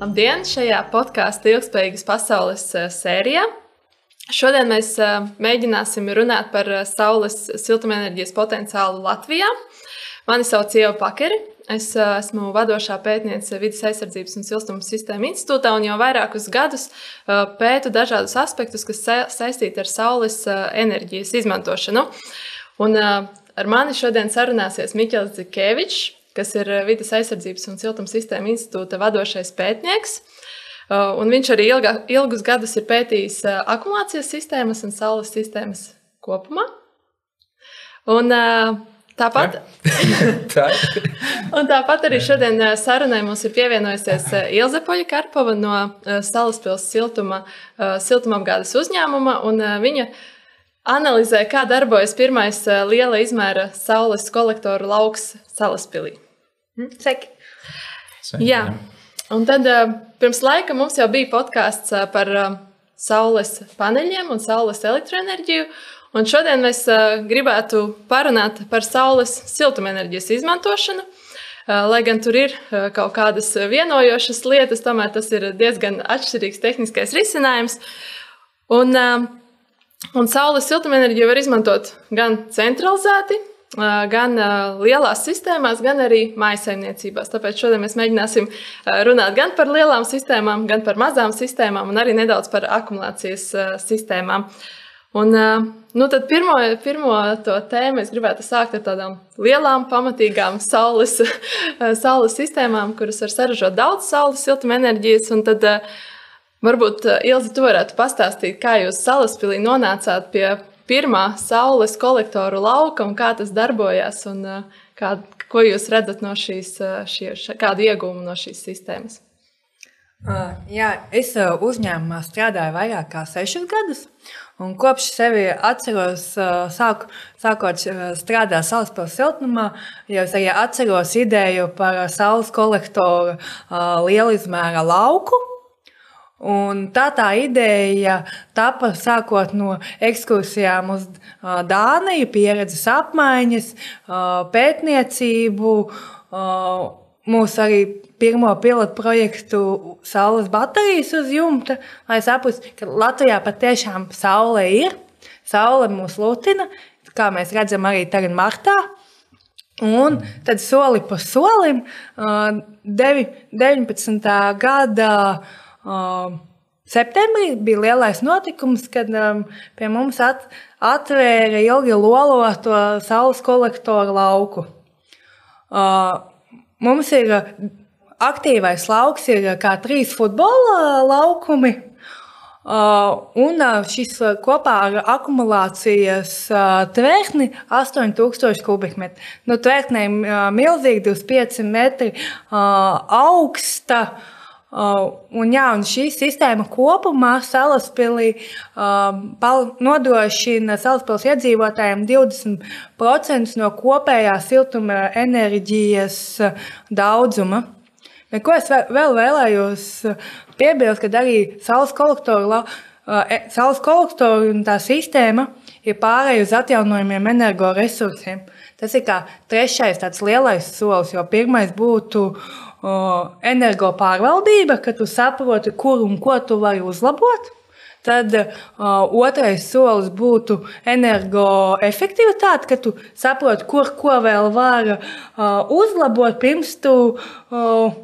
Labdien! Šajā podkāstu ilgspējīgas pasaules eh, sērijā. Šodien mēs eh, mēģināsim runāt par eh, saules siltumenerģijas potenciālu Latvijā. Mani sauc Ieva Pakeri. Es esmu vadošā pētniece Vides aizsardzības un siltuma sistēmu institūtā un jau vairākus gadus pētu dažādus aspektus, kas saistīti ar saules enerģijas izmantošanu. Un ar mani šodien sarunāsies Miķels Zikevičs, kas ir eh, Vides aizsardzības un siltuma sistēma institūta vadošais pētnieks. Eh, un viņš arī ilga, ilgus gadus ir pētījis eh, akumulācijas sistēmas un saules sistēmas kopumā. Un, tāpat, Tā. un tāpat arī šodien sarunai mums ir pievienojusies Ilze Poļakarpova no Salaspils siltuma, siltumapgādes uzņēmuma. Viņa analizē, kā darbojas pirmais liela izmēra saules kolektoru lauks Salaspilī. Hm? Seki. Seki jā. jā. Un tad pirms laika mums jau bija podkāsts par saules paneļiem un saules elektroenerģiju. Un šodien mēs gribētu parunāt par saules siltumenerģijas izmantošanu. Lai gan tur ir kaut kādas vienojošas lietas, tomēr tas ir diezgan atšķirīgs tehniskais risinājums. Un, un saules siltumenerģiju var izmantot gan centralizēti, gan lielās sistēmās, gan arī maisaimniecībās. Tāpēc šodien mēs mēģināsim runāt gan par lielām sistēmām, gan par mazām sistēmām, un arī nedaudz par akumulācijas sistēmām. Un, nu, tad pirmo, pirmo to tēmu es gribētu sākt ar tādām lielām, pamatīgām saules, saules sistēmām, kuras var saražot daudz saules siltuma enerģijas. Tad varbūt Ilzi, tu varētu pastāstīt, kā jūs salaspīlī nonācāt pie pirmā saules kolektoru lauka un kā tas darbojas un uh, kā, ko jūs redzat no šīs, uh, šie, kādu iegūmu no šīs sistēmas? Uh, jā, es uzņēmumā strādāju vairāk kā sešus gadus. Un kopš sevi atceros, sāku, sākot strādāt saules pilsētas siltumā, jau es arī atceros ideju par saules kolektoru lielu izmēra lauku, Un tā tā ideja tapa sākot no ekskursijām uz Dāniju, pieredzes apmaiņas, pētniecību. Mūsu arī pirmo pilotu projektu Saules baterijas uz jumta, lai saprastu, ka Latvijā patiešām saule ir. Saule mūs lutina, kā mēs redzam arī tagad martā. Un tad soli pa solim 19. gada Uh, septembrī bija lielais notikums, kad um, pie mums at, atvēra ilgi loloto saules kolektoru lauku. Uh, mums ir aktīvais lauks, ir kā trīs futbola laukumi. Uh, un šis kopā ar akumulācijas tvērsni 8000 kubikmetru. Nu, Tvērsnē ir milzīgi, 25 metri augsta. Uh, Uh, un, jā, un šī sistēma kopumā Salaspilī uh, nodrošina Salaspils iedzīvotājiem 20% no kopējā siltuma enerģijas daudzuma. Bet ko es vēl vēlējos piebilst, kad arī saules kolektoru, uh, saules kolektoru un tā sistēma ir pārēj uz atjaunojumiem energoresursiem. Tas ir kā trešais tāds lielais solis, jo pirmais būtu uh, energo pārvaldība, ka tu saproti, kur un ko tu vari uzlabot. Tad uh, otrais solis būtu energoefektivitāte, ka tu saproti, kur ko vēl var uh, uzlabot, pirms tu uh,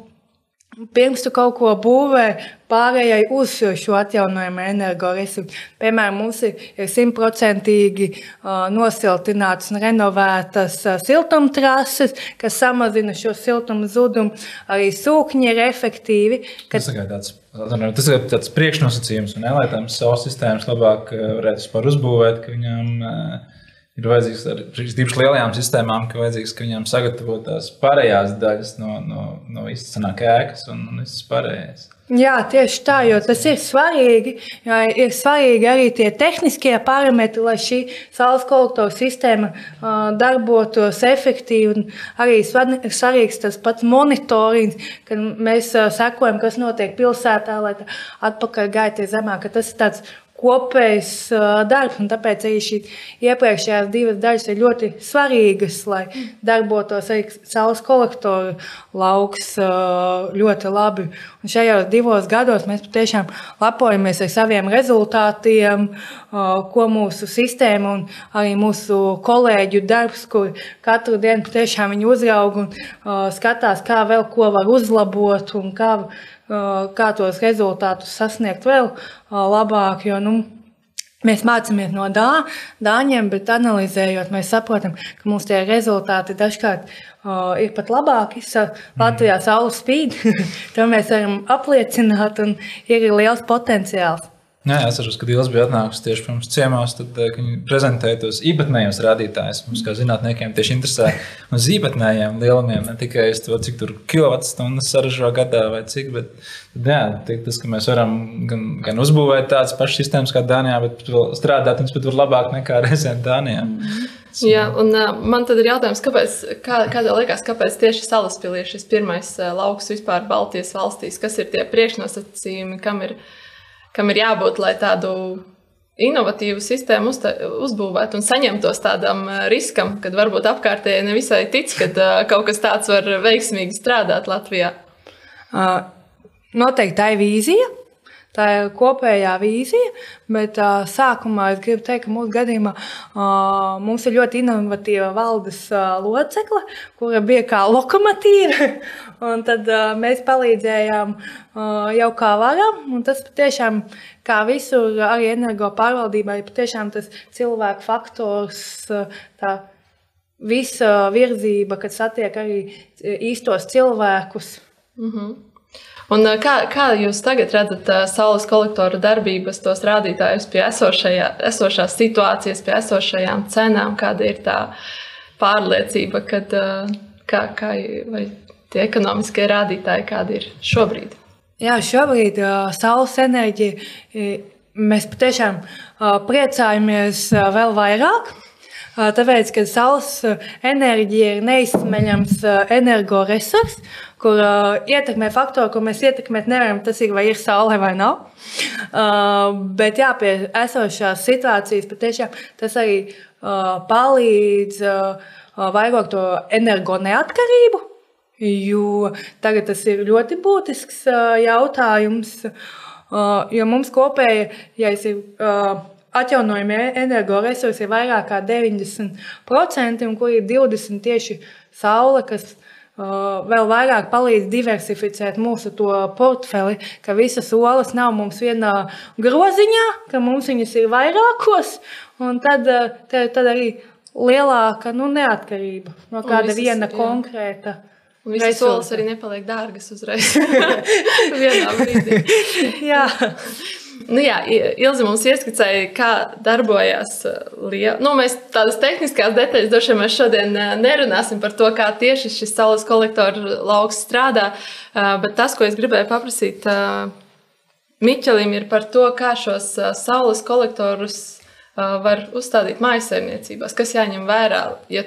Pirms tu kaut ko būvē, pārējai uz šo atjaunojumu energoresursu. Piemēram, mums ir simtprocentīgi nosiltinātas un renovētas siltumtrases, kas samazina šo siltuma zudumu. Arī sūkņi ir efektīvi. Kad... Tas, tāds, tas ir tāds priekšnosacījums, un, tam savu sistēmas labāk varētu uzbūvēt, ka viņam ir vajadzīgs ar šīm lielajām sistēmām, ka vajadzīgs, ka viņām sagatavot tās pārējās daļas no, no, no izcenāk ēkas un, un viss pārējais. Jā, tieši tā, jo tas ir svarīgi. Ir svarīgi arī tie tehniskie parametri, lai šī saules kolektora sistēma uh, darbotos efektīvi. Arī svarīgs tas pats monitorings, kad mēs uh, sekojam, kas notiek pilsētā, lai atpakaļ gaita ir zemāk. Tas ir tāds kopējs darbs. Tāpēc arī šīs iepriekšējās divas daļas ir ļoti svarīgas, lai darbotos arī saules kolektoru lauks ļoti labi. Un šajos divos gados mēs patiešām lepojamies ar saviem rezultātiem, ko mūsu sistēma un arī mūsu kolēģu darbs, kur katru dienu patiešām viņi uzrauga un skatās, kā vēl ko var uzlabot un kā kā tos rezultātus sasniegt vēl labāk. Jo, nu, Mēs mācāmies no dā, dāņiem, bet analizējot, mēs saprotam, ka mūsu tie rezultāti dažkārt uh, ir pat labāki. Latvijā saule spīd, to mēs varam apliecināt, un ir liels potenciāls. Jā, es atceros, kad Ilza bija atnākusi tieši pie mums ciemos, tad eh, viņi prezentēja tos īpatnējos rādītājus. Mums, kā zinātniekiem, tieši interesē uz īpatnējiem lielumiem, ne tikai uz to, cik tur kilovatstundas saražo gadā vai cik, bet jā, tas, ka mēs varam gan, gan uzbūvēt tādas pašas sistēmas kā Dānijā, bet strādāt viņas pat var labāk nekā reizēm Dānijā. Jā, un uh, man tad ir jautājums, kāpēc, kā, kādā liekas, kāpēc tieši Salaspīlī ir šis pirmais uh, lauks vispār Baltijas valstīs? Kas ir tie priekšnosacījumi, kam ir ielikumi? Kam ir jābūt, lai tādu inovatīvu sistēmu uzbūvētu un saņemtos tādam eh, riskam, kad varbūt apkārtēji nevisai tic, ka uh, kaut kas tāds var veiksmīgi strādāt Latvijā? Noteikti tā ir vīzija. Tā ir kopējā vīzija, bet uh, sākumā es gribu teikt, ka mūsu gadījumā uh, mums ir ļoti inovatīva valdes uh, locekle, kura bija kā lokomotīva. tad uh, mēs palīdzējām uh, jau kā varam. Tas patiešām, kā visur, arī energo pārvaldībā, ir patiešām tas cilvēku faktors. Uh, tā, Visa virzība, kad satiek arī īstos cilvēkus. Mm -hmm. Un kā, kā jūs tagad redzat uh, saules kolektoru darbības, tos rādītājus pie esošajā, esošās situācijas, pie esošajām cenām? Kāda ir tā pārliecība, kad, uh, kā, kā, vai tie ekonomiskie rādītāji, kādi ir šobrīd? Jā, šobrīd uh, saules enerģija mēs patiešām uh, priecājamies uh, vēl vairāk. Tāpēc, ka saules enerģija ir neizsmeļams energoresurss, kur ietekmē faktori, ko mēs ietekmēt nevaram. Tas ir vai ir saule vai nav. Bet jā, pie esošās situācijas patiešām tas arī palīdz vairāk to energo neatkarību. Jo tagad tas ir ļoti būtisks jautājums. Jo mums kopējais ir uh, atjaunojamie energoresursi ir vairāk kā 90%, un kur ir 20% tieši saule, kas ir vēl vairāk palīdz diversificēt mūsu portfeli, ka visas olas nav mums vienā groziņā, ka mums viņas ir vairākos, un tad, tad, tad arī lielāka nu, neatkarība no kāda visas, viena jā. konkrēta. Un visas solis arī nepaliek dārgas uzreiz. Vienā brīdī. jā. Nu jā, Ilzi mums ieskicēja, kā darbojas uh, liela. Nu, mēs tādas tehniskās detaļas droši vien šodien uh, nerunāsim par to, kā tieši šis saules kolektoru lauks strādā. Uh, bet tas, ko es gribēju paprasīt Miķelim, ir par to, kā šos saules kolektorus var uzstādīt mājsaimniecībās. Kas jāņem vērā? Ja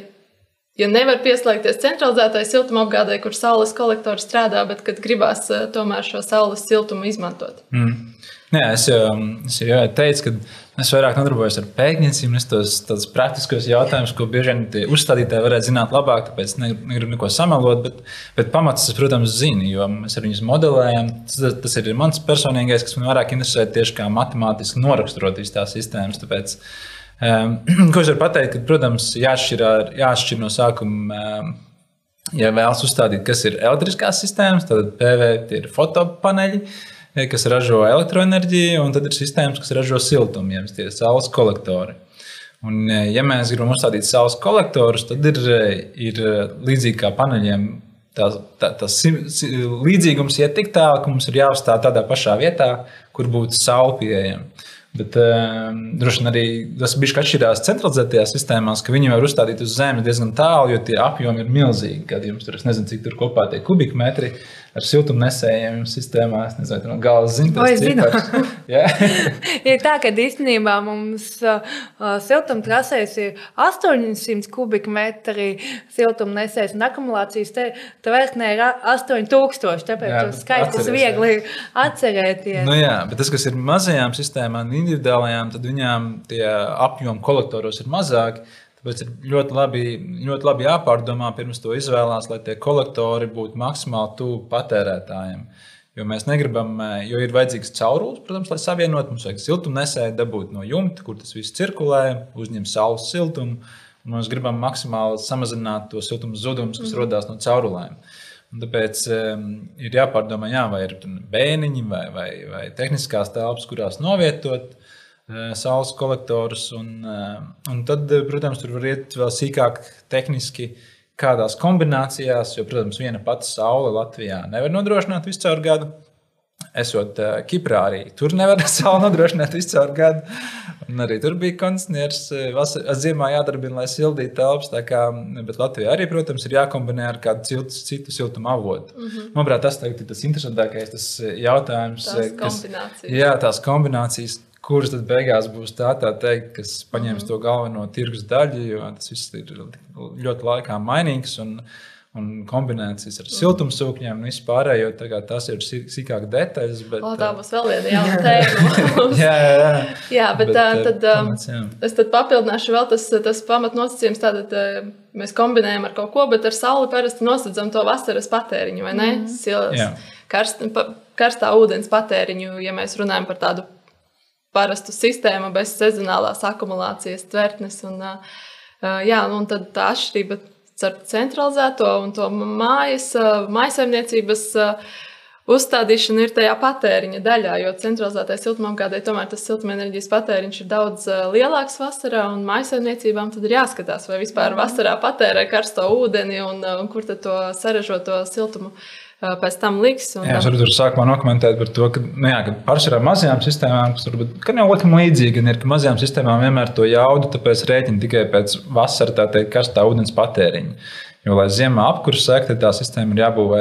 ja nevar pieslēgties centralizētai siltumapgādē, kur saules kolektors strādā, bet kad gribās tomēr šo saules siltumu izmantot. Mm. Nē, es jau, es jau teicu, ka es vairāk nodarbojos ar pētniecību, es tos praktiskos jautājumus, ko bieži vien uzstādītāji varētu zināt labāk, tāpēc negribu neko samalot. Bet, bet pamats, es, protams, zinu, jo mēs ar viņus modelējam. Tas, tas ir mans personīgais, kas man vairāk interesē tieši kā matemātiski noraksturot visas tās sistēmas. Tāpēc, um, ko es varu pateikt, ka, protams, jāšķir, jāšķir no sākuma. Um, Ja vēlas uzstādīt, kas ir elektriskās sistēmas, tad PV ir fotopaneļi. Uh, kas ražo elektroenerģiju, un tad ir sistēmas, kas ražo siltumu, jeb tie saules kolektori. Un, ja mēs gribam uzstādīt saules kolektorus, tad ir, ir līdzīgi kā paneļiem. Tas tā, tā, līdzīgums iet tik tālu, ka mums ir jāuzstāv tādā pašā vietā, kur būtu saule pieejama. Bet um, droši vien arī tas bija atšķirās centralizētajās sistēmās, ka viņi var uzstādīt uz zemes diezgan tālu, jo tie apjomi ir milzīgi. Kad jums tur, es nezinu, cik tur kopā tie kubikmetri, ar siltumnesējiem sistēmā. Es nezinu, no galvas zinu, zinu. Jā, Ir tā, ka īstenībā mums uh, siltumtrasēs ir 800 kubikmetri siltumnesējs un akumulācijas te, tvertnē ir a- 8000. Tāpēc Jā, tos skaitļus atceries, viegli ir atcerēties. nu, jā, bet tas, kas ir mazajām sistēmām, individuālajām, tad viņām tie apjomi kolektoros ir mazāki. Tāpēc ir ļoti labi, ļoti labi jāpārdomā pirms to izvēlās, lai tie kolektori būtu maksimāli tuvu patērētājiem. Jo mēs negribam, eh, jo ir vajadzīgs caurulis, protams, lai savienotu. Mums vajag siltumnesēju dabūt no jumta, kur tas viss cirkulē, uzņem saules siltumu. Un mēs gribam maksimāli samazināt to siltuma zudumu, kas mm radās no caurulēm. Un tāpēc um, ir jāpārdomā, jā, vai ir bēniņi vai, vai, vai tehniskās telpas, kurās novietot saules kolektorus. Un, uh, un tad, eh, protams, tur var iet vēl sīkāk tehniski, kādās kombinācijās, jo, protams, viena pati saule Latvijā nevar nodrošināt visu caur gadu. Esot Kiprā arī tur nevar sauli nodrošināt visu caur gadu. Un arī tur bija eh, vasar- Ziemā jādarbina, lai sildītu telpas. Kā, bet Latvijā arī, protams, ir jākombinē ar kādu citu, citu siltuma avotu. Mm -hmm. Manuprāt, tas ir tas interesantākais tas eh, jautājums. Tās eh, kas- kombinācijas. Jā, tās kombinācijas, kuras tad beigās būs tā, tā teikt, kas paņems mm -hmm. to galveno tirgus daļu, jo tas viss ir ļoti laikā mainīgs. Un, Un kombinācijas ar siltumsūkņiem un vispārējo. tā Tas ir sī- sīkāk detaļas. Bet, O, tā būs vēl viena jauna tēma. jā, jā, jā. Jā, bet, bet eh, tad, um, pamats, jā. es tad papildināšu vēl tas, tas pamatnosacījums. Tātad eh, mēs kombinējam ar kaut ko, bet ar sauli parasti nosacām to vasaras patēriņu, vai ne? Sil- Jā. Karst, pa, karstā ūdens patēriņu, ja mēs runājam par tādu parastu sistēmu bez sezonālās akumulācijas tvertnes. Un, jā, nu, un tad tā atšķirība starp centralizēto un to mājas, ā, uzstādīšanu ir tajā patēriņa daļā, jo centralizētais siltumapgādē tomēr tas siltumenerģijas patēriņš ir daudz lielāks vasarā, un maisaimniecībām tad ir jāskatās, vai vispār vasarā patērē karsto ūdeni un, un kur tad to sarežoto siltumu pēc tam liks. Jā, es varu tur sākumā nokomentēt par to, ka, nu, jā, ka pārsvarā mazajām sistēmām, kas turbūt gan jau otram līdzīgi, gan ir, ka mazajām sistēmām vienmēr to jaudu, tāpēc rēķina tikai pēc vasaras, tā teikt, karstā ūdens patēriņa. Jo, lai ziemā apkursu sektu, tā sistēma ir jābūvē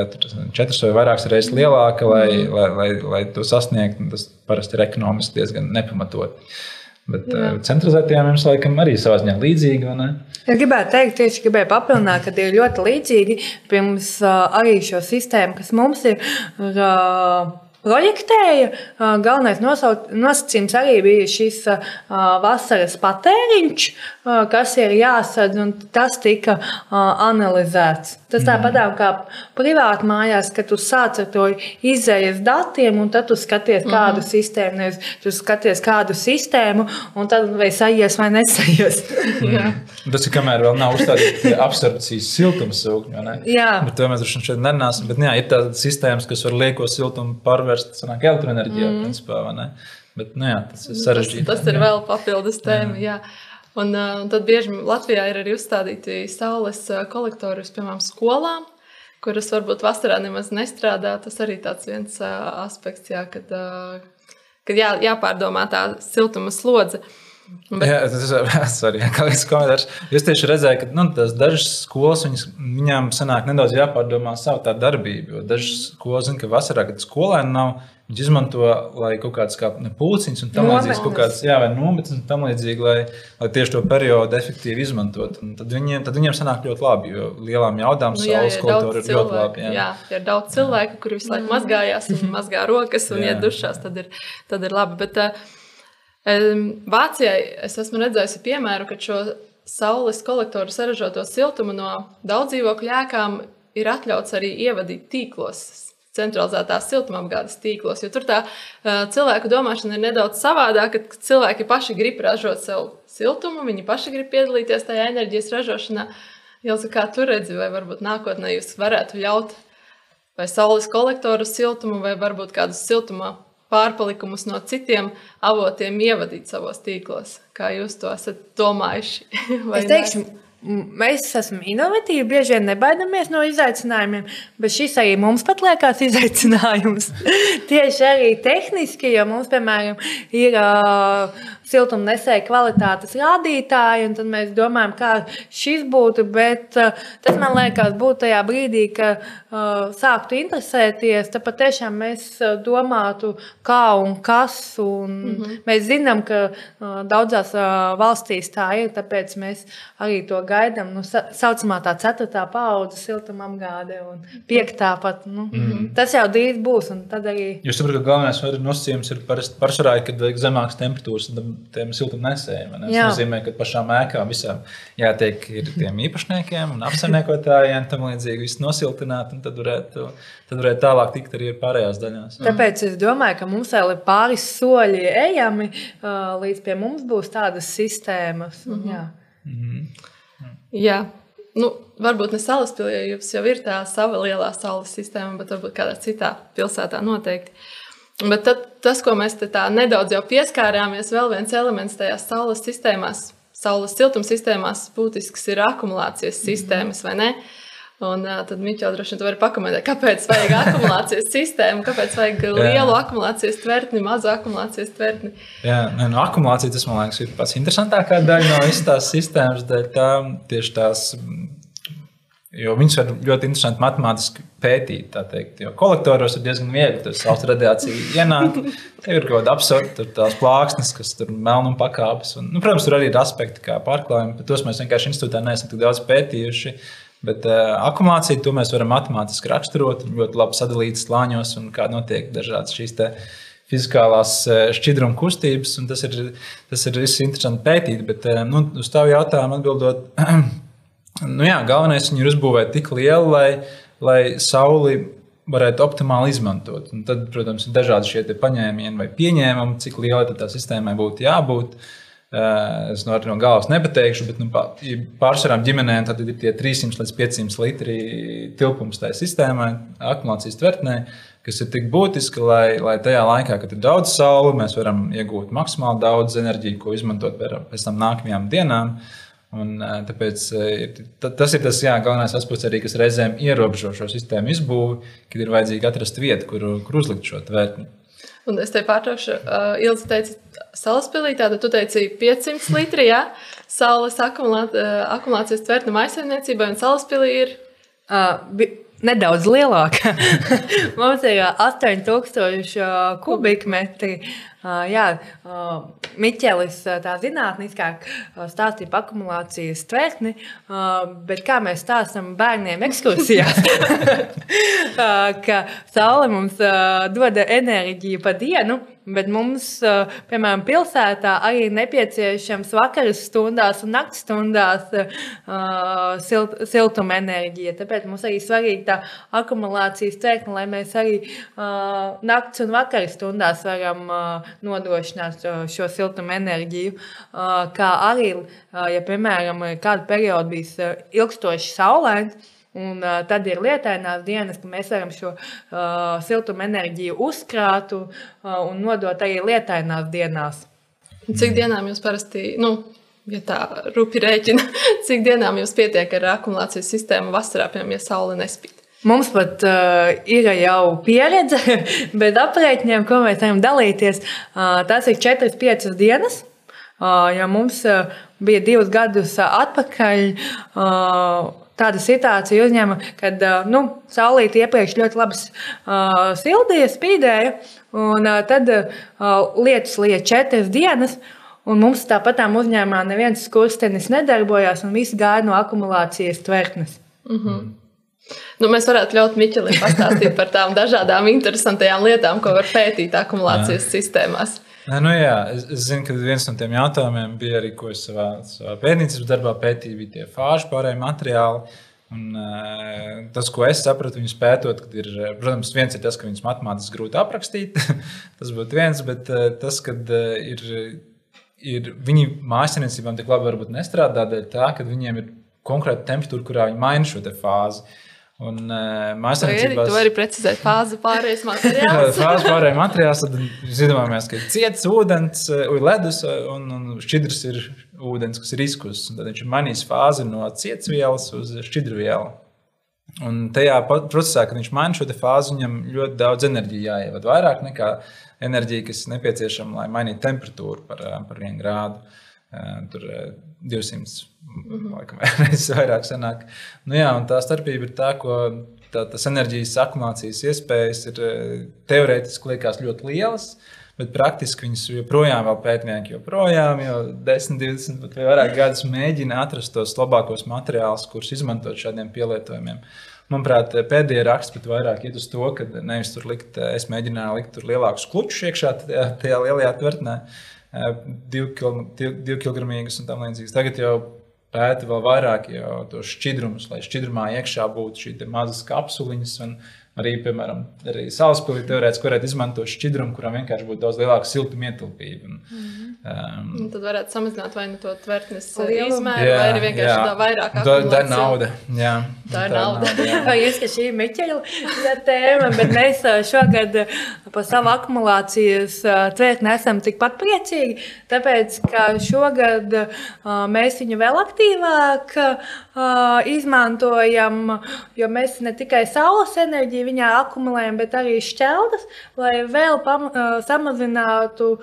četras vai vairākas reizes lielāka, lai, Mhm. lai, lai, lai to sasniegtu. Tas parasti ir ekonomiski diezgan nepamatot. Bet Jā. uh, centralizētajām jums laikam arī savā ziņā līdzīgi? Es gribētu teikt, tieši gribēju papildināt, ka ir ļoti līdzīgi pirms uh, arī šo sistēmu, kas mums ir. Uh, Projektēja. Galvenais nosacījums arī bija šis vasaras patēriņš, kas ir jāsadz, un tas tika analizēts. Tas tāpat kā privāti mājās, kad tu sāc ar to izējas datiem, un tad tu skaties, kādu sistēmu, nevis tu skaties kādu sistēmu, un tad vai sajies vai nesajies. Jā. Tas ir kamēr vēl nav uzstādīts absorpcijas siltumsūkņi. vai ne? Jā. Bet to mēs droši vien šeit nerunāsim. Bet, jā, ir tādas sistēmas, kas var lieko siltumu pārvērst sanāk, elektroenerģijā. Mm. Principā? Bet, nu, jā, tas ir sarežģīti. Tas, tas ir vēl papildus tēma. Jā. Un, uh, un tad bieži Latvijā ir arī uzstādīti saules uh, kolektori, uz, piemēram, skolām, kuras varbūt vasarā nemaz nestrādā. Tas arī tāds viens uh, aspekts, jā, kad, uh, kad jā, jāpārdomā tā siltuma slodze. Bet, Jā, tas ir sorry, jā, kā līdz komentārs. Es tieši redzēju, ka nu, tās dažas skolas, viņas, viņām sanāk nedaudz jāpārdomā savu tā darbību. Dažas skolas zina, ka vasarā, kad skolēni nav, viņi izmanto, lai kaut kādas kā ne, pulciņas un tam līdzīgas, kaut kādas, jā, vai nometnes un tam līdzīgi, lai, lai tieši to periodu efektīvi izmantot. Un tad viņiem, tad viņiem sanāk ļoti labi, jo lielām jaudām Nu, jā, saules ja ir ļoti labi. jā, ja ir daudz cilvēku, kuri visu laiku mazgājās un mazgā rokas un Jā. iet dušās, tad ir, tad ir labi. Bet, um, Vācijā es esmu redzējusi piemēru, ka šo saules kolektoru saražoto siltumu no daudz dzīvokļu ēkām ir atļauts arī ievadīt tīklos. Centralizētās siltumapgādes tīklos, jo tur tā uh, cilvēku domāšana ir nedaudz savādāka. Cilvēki paši grib ražot sev siltumu, viņi paši grib piedalīties tajā enerģijas ražošanā. Ilza, kā tu redzi, vai varbūt nākotnē jūs varētu ļaut vai saules kolektoru siltumu, vai varbūt kādus siltuma pārpalikumus no citiem avotiem ievadīt savos tīklos? Kā jūs to esat domājuši? Es teikšu, mēs esam inovatīvi, bieži vien nebaidamies no izaicinājumiem, bet šis arī mums pat liekas izaicinājums. Tieši arī tehniski, jo mums, piemēram, ir uh, siltumnesēju kvalitātes rādītāji, un tad mēs domājam, kā šis būtu. Bet uh, tas man liekas, būtu tajā brīdī, kad uh, sāktu interesēties, tad patiešām mēs uh, domātu, kā un kas. Un mm -hmm. Mēs zinām, ka uh, daudzās uh, valstīs tā ir, tāpēc mēs arī to gaidām. Nu, sa saucamā tā ceturtā paudze siltumapgāde un piektā pat. Nu, mm -hmm. Tas jau drīz būs. Arī... Jūs saprotat, ka galvenais nosacījums ir pārsvarā, kad vajag zemākas temperatūras tiem siltumnesējiem. Tas nozīmē, ka pašām ēkām visām jātiek tiem īpašniekiem un apsaimniekotājiem tam līdzīgi viss nosiltināt, un tad varētu, tad varētu tālāk tikt arī pārējās daļās. Tāpēc es domāju, ka mums vēl ir pāris soļi ejami, līdz pie mums būs tādas sistēmas. Mm -hmm. Jā. Mm -hmm. jā. Nu, varbūt ne saules pilsētā, jo jums jau ir tā sava lielā saules sistēma, bet varbūt kādā citā pilsētā noteikti. Uh, Bet tad, tas, ko mēs tā nedaudz jau pieskārāmies, vēl viens elements tajās saules sistēmās, saules siltuma sistēmās, būtisks ir akumulācijas sistēmas, vai ne? Un uh, tad Miķels droši vien var pakomentēt, kāpēc vajag akumulācijas sistēmu, kāpēc vajag lielu akumulācijas tvertni, mazu akumulācijas tvertni. Jā, ne, no akumulācija tas man liekas ir pats interesantākā daļa no visas tās sistēmas, dēļ tā tieši tās Jo viņus var ļoti interesanti matemātiski pētīt. Jo kolektoros ir diezgan viegli. Tur saules radiācija ienāk, tur ir kaut kāda absurda, tās plāksnes, kas tur melnuma pakāpes. Un, nu, protams, tur arī ir aspekti kā pārklājumi, bet tos mēs vienkārši institūtā neesam tik daudz pētījuši. Bet uh, akumulāciju to mēs varam matemātiski raksturot, ļoti labi sadalīt slāņos un kā notiek dažādas šīs fizikālās šķidruma kustības. Tas ir, tas ir interesanti pētīt, bet uh, nu, uz tavu jautājumu atbildot. Nu jā, galvenais ir uzbūvēt tik lielu, lai, lai sauli varētu optimāli izmantot. Un tad, protams, ir dažādi šie paņēmieni vai pieņēmumi, cik lielai tā sistēmai būtu jābūt. Eh, es no, no galvas nepateikšu, bet nu, pārsvarā ģimenēm tad ir tie 300 līdz 500 litri tilpums tajā sistēmā, akumulācijas tvertnē, kas ir tik būtiski, lai, lai tajā laikā, kad ir daudz saule, mēs varam iegūt maksimāli daudz enerģiju, ko izmantot pēc tam nākamajām dienām. Uh, Un, tāpēc tas ir tas jā, galvenais aspekts, arī, kas reizēm ierobežo šo sistēmu izbūvi, kad ir vajadzīgi atrast vietu, kur, kur uzlikt šo tvērtni. Un es te pārtraukšu, uh, Ilza teica, salaspīlī, tātad tu teici 500 litri, jā, saules akumulāt, uh, akumulācijas tvērtne maisaimniecībai, un salaspīlī ir? Uh, bi nedaudz lielāka. Mums ir 8000 kubikmetri. Jā, Miķelis tā zinātniskāk stāstīja par akumulācijas tvertni, bet kā mēs stāstām bērniem ekskursijās, ka saule mums dod enerģiju pa dienu, Bet mums, piemēram, pilsētā arī ir nepieciešams vakaras stundās un naktas stundās uh, silt, siltuma enerģija. Tāpēc mums arī svarīga tā akumulācijas cēkla, lai mēs arī uh, naktas un vakaras stundās varam uh, nodrošināt šo, siltuma enerģiju. Kā arī, ja, piemēram, kādu periodu bijis ilgstoši saulains, Un, uh, tad ir lietainās dienas, kad mēs varam šo uh, siltumu enerģiju uzkrāt uh, un nodot arī lietainās dienās. Cik dienām jūs parasti, nu, ja tā rupi rēķina, cik dienām jūs pietiek ar akumulācijas sistēmu vasarā, piemēram, ja saule nespīd? Mums pat uh, ir jau pieredze, bet aprēķiniem, ko mēs varam dalīties, uh, tas ir 4-5 dienas. Uh, ja mums uh, bija divus gadus atpakaļ, uh, tāda situācija uzņēma, kad nu, saulīte iepriekš ļoti labi uh, sildīja, spīdēja, un uh, tad uh, lietus lieja četras dienas. Un mums tāpat uzņēmumā neviens skurstenis nedarbojās, un viss gāja no akumulācijas tvertnes. Mm -hmm. Nu, mēs varētu ļaut Miķelim pastāstīt par tām dažādām interesantām lietām, ko var pētīt akumulācijas Jā. sistēmās. Nē, nu jā, es, es zinu, ka viens no tiem jautājumiem bija arī, ko es savā, savā pētniecības darbā pētīju, bija tie fāžu pārējie materiāli. Un, tas, ko es sapratu, viņus pētot, ir, protams, viens ir tas, ka viņus matemātiski grūti aprakstīt. tas būtu viens, bet tas, ka ir, ir viņi mājasniecībām tik labi nestrādā, dēļ tā, ka viņiem ir konkrēta temperatūra, kurā viņi maina šo fāzi. Uh, Un, uh, Māksliniecībās... Tu vari precizēt fāzi pārējais materiāls. fāzi pārējais materiāls, tad zināmais, ka ir ciets ūdens, ledus un, un šķidrs ir ūdens, kas ir izkusis. Tad viņš ir mainījis fāzi no cietsvielas uz šķidrvielu. Un tajā procesā, kad viņš maina šo fāzi, viņam ļoti daudz enerģijas jāievada. Vairāk nekā enerģija, kas nepieciešama, lai mainītu temperatūru par, par vienu grādu. Tur 200 mm -hmm. reizes vairāk sanāk. Nu, jā, tā starpība ir tā, ko tā, tas enerģijas akumulācijas iespējas ir teorētiski liekas ļoti lielas. Bet praktiski viņas joprojām ir pētnieki, joprojām jau 10, 20 vai vairāk gadus mēģina atrast tos labākos materiālus, kurus izmantot šādiem pielietojumiem. Manuprāt, pēdējie raksti pat vairāk iet uz to, ka nevis tur likt, es mēģināju likt tur lielākus klučus iekšā tajā, tajā lielajā tvertnē, divkilogramīgus un tam līdzīgus. Tagad jau pēta vēl vairāk tos šķidrumus, lai šķidrumā iekšā būtu šī mazas kapsuliņas. Un, Arī, piemēram, arī sauspilsē teorētiski varētu izmantot šķidrumu, kuram vienkārši būtu daudz lielāka siltuma ietilpība. Un, mm -hmm. um, tad varētu samazināt vai nu to tvertnes izmēru, jā, vai arī vienkārši jā. tā vairāk. Tā, tā ir nauda. Jā. Tā ir nauda. Vai jūs, ka šī ir Miķeļa tēma, bet mēs šogad par savu akumulācijas tvertni esam tikpat priecīgi, tāpēc, ka šogad mēs viņu vēl aktīvāk izmantojam, jo mēs ne tikai saules enerģiju viņā akumulējam, bet arī šķeldas, lai vēl pam, samazinātu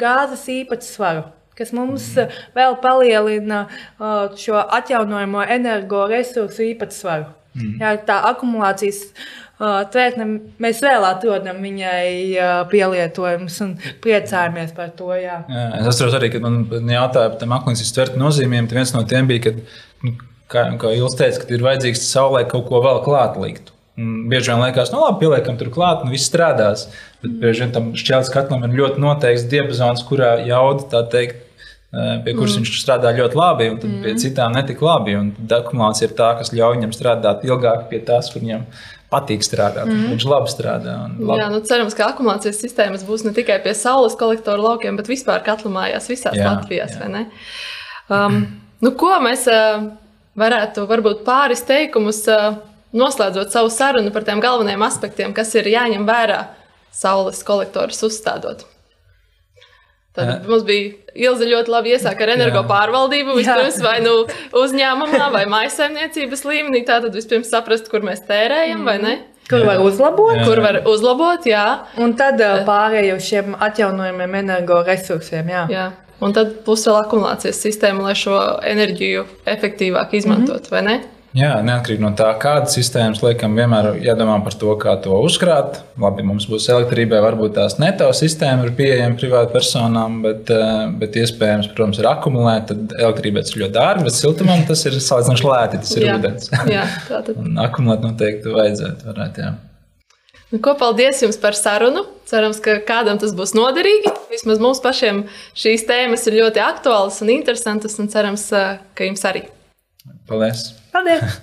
gāzes īpatsvaru kas mums vēl palielina šo atjaunojamo energoresursu īpatsvaru. Mm. Jā, tā akumulācijas tvētne mēs vēl atrodam viņai pielietojumus un priecājamies par to. Jā. Jā, es atceros arī, kad man jautāja par tiem akumulācijas tvētnes nozīmēm, tad viens no tiem bija, kad, nu, kā, kā Ilis teica, ka ir vajadzīgs saulē kaut ko vēl klāt likt. Un bieži vien liekas, nu, labi, pieliekam tur klāt, un viss strādās. Bet bieži vien tam šķēles katlam ir ļoti noteikts diapazons, kurā jauda, tā teikt, pie kuras mm. viņš strādā ļoti labi, un mm. pie citām netik labi. Un akumulācija ir tā, kas ļauj viņam strādāt ilgāk pie tās, kur viņam patīk strādāt. Mm. Viņš labi strādā. Labi. Jā, nu cerams, ka akumulācijas sistēmas būs ne tikai pie saules kolektoru laukiem, bet vispār katlu mājās visās jā, Latvijās. Jā. Um, nu, ko mēs uh, varētu varbūt pāris teikumus. Uh, noslēdzot savu sarunu par tiem galvenajiem aspektiem, kas ir jāņem vērā saules kolektorus uzstādot. Tad Jā. mums bija Ilza ļoti labi iesāka ar energo pārvaldību. Vispirms vai nu uzņēmumā, vai maisaimniecības līmenī. Tātad vispirms saprast, kur mēs tērējam, mm. vai ne? Kur var uzlabot? Jā. Kur var uzlabot, jā. Un tad pārējai uz šiem atjaunojumiem energoresursiem, jā. jā. Un tad būs vēl akumulācijas sistēma, lai šo enerģiju efektīvāk izmantot, mm -hmm. vai ne? Jā, neatkarīgi no tā, kādas sistēmas liekam, vienmēr jādomā par to, kā to uzkrāt. Labi, mums būs elektrībai, varbūt tās neto sistēma ir pieejama privātu personām, bet, eh, bet iespējams, protams, ir akumulēt. Tad elektrībai tas ir ļoti dārgi, bet siltumam tas ir salīdzinoši lēti. Tas ir jā, ūdens. jā, tā tad. akumulēt noteikti vajadzētu. Varētu, jā. Nu, ko, paldies jums par sarunu. Cerams, ka kādam tas būs noderīgi. Vismaz mums pašiem šīs tēmas ir ļoti aktuālas un interesantas, un cerams, eh, ka jums arī. Paldies! Paldies!